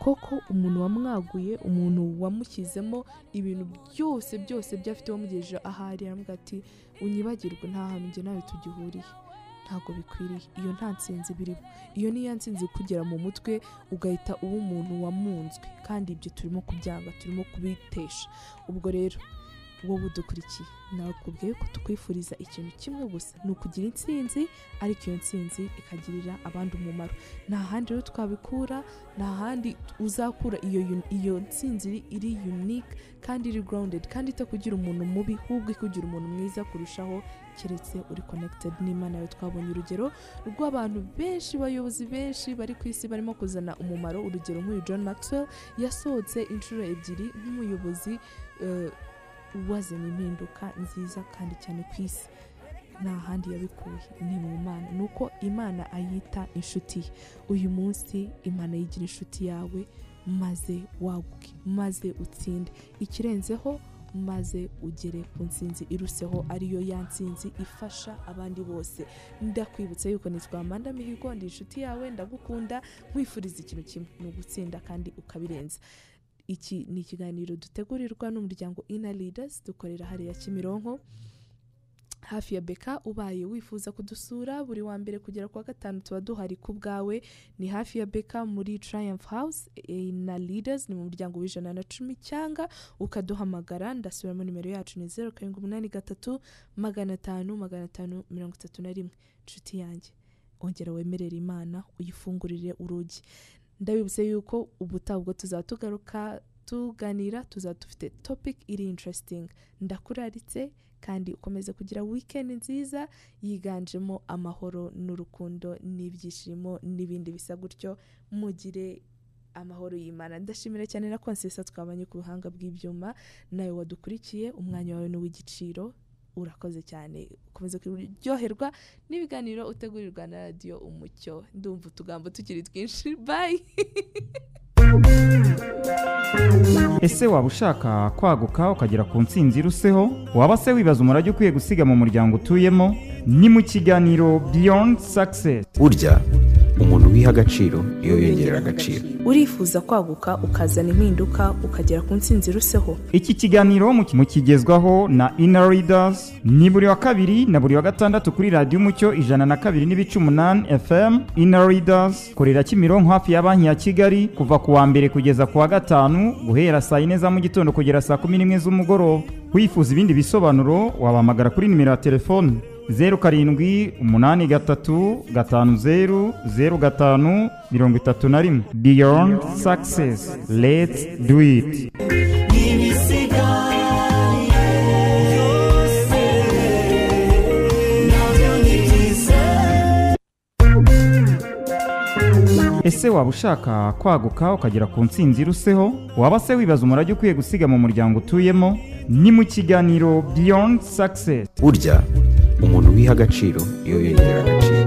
koko umuntu wamwaguye umuntu wamushyizemo ibintu byose byose byo afite wamugejeje ahari aramubwira ati unyibagirwe nta hantu njye nawe tugihuriye. Ntabwo bikwiriye. Iyo nta nsinzi biriho. Iyo ni ya nsinzi kugera mu mutwe ugahita uba umuntu wamunzwe. Kandi ibyo turimo kubyanga turimo kubitesha. Ubwo rero wowe udukurikiye nakubwiye ko tukwifuriza ikintu kimwe gusa. Ni ukugira intsinzi ariko iyo ntsinzi ikagirira abandi umumaro. Nta handi rero twabikura nta handi uzakura. Iyo iyo ntsinzi iri unique kandi iri grounded. Kandi itakugira umuntu mubi ahubwo ikugira umuntu mwiza kurushaho keretse uri connected n'imana yawe twabonye urugero rw'abantu benshi bayobozi benshi bari ku isi barimo kuzana umumaro. Urugero nk'uyu john maxwell yasohotse inshuro ebyiri nk'umuyobozi eh, wazanye impinduka nziza kandi cyane ku isi. Nta handi yabikuye ni mu mana ni uko imana ayita inshuti ye. Uyu munsi imana yigira inshuti yawe maze waguke maze utsinde. Ikirenzeho maze ugere ku nsinzi iruseho ariyo ya nsinzi ifasha abandi bose. Ndakwibutsa yuko nitwa Amanda Mihigo ndi inshuti yawe ndagukunda nkwifuriza ikintu kimwe ni ugutsinda kandi ukabirenza. Iki ni ikiganiro dutegurirwa n'umuryango Inner Leaders dukorera hariya Kimironko. Hafi ya beka ubaye wifuza kudusura buri wa mbere kugera ku wa gatanu tuba duhari ku bwawe. Ni hafi ya beka muri Triumph House na Leaders ni mu muryango w'ijana na cumi cyangwa ukaduhamagara ndasubiramo nimero yacu ni zeru karindwi umunani gatatu magana atanu magana atanu mirongo itatu na rimwe. Inshuti yanjye ongera wemerere imana uyifungurire urugi. Ndabibutse yuko ubutaha ubwo tuzaba tugaruka tuganira tuzaba dufite topic iri interesting. Ndakuraritse kandi ukomeze kugira weekend nziza yiganjemo amahoro n'urukundo n'ibyishimo n'ibindi bisa gutyo. Mugire amahoro y'imana. Ndashimira cyane na konsesa twabanye ku buhanga bw'ibyuma. Nawe wadukurikiye umwanya wawe ni uw'igiciro urakoze cyane. Ukomeze kuryoherwa n'ibiganiro utegurirwa na radiyo umucyo. Ndumva utugambo tukiri twinshi. Bayi [laughs]
ese waba ushaka kwaguka ukagera ku ntsinzi iruseho? Waba se wibaza umurage ukwiye gusiga mu muryango utuyemo? Ni mu kiganiro beyond success.
Burya wiha agaciro iyo yongerera agaciro.
urifuza kwaguka ukazana impinduka ukagera ku ntsinzi iruseho.
Iki kiganiro mu- mukigezwaho na inner leaders ni buri wa kabiri na buri wa gatandatu kuri radiyo umucyo ijana na kabiri n'ibice umunani fm inner leaders korera kimironko hafi ya banki ya kigali kuva ku wa mbere kugeza ku wa gatanu guhera saa yine za mu gitondo kugera saa kumi n'imwe z'umugoroba. Wifuza ibindi bisobanuro wabahamagara kuri nimero ya telefone zeru karindwi umunani gatatu gatanu zeru zeru gatanu mirongo itatu na rimwe. Beyond success. Let's do it. Ese waba ushaka kwaguka ukagera ku ntsinzi iruseho? Waba se wibaza umurage ukwiye gusiga mu muryango utuyemo? Ni mu kiganiro beyond success.
Burya umuntu wiha agaciro iyo yongerera agaciro.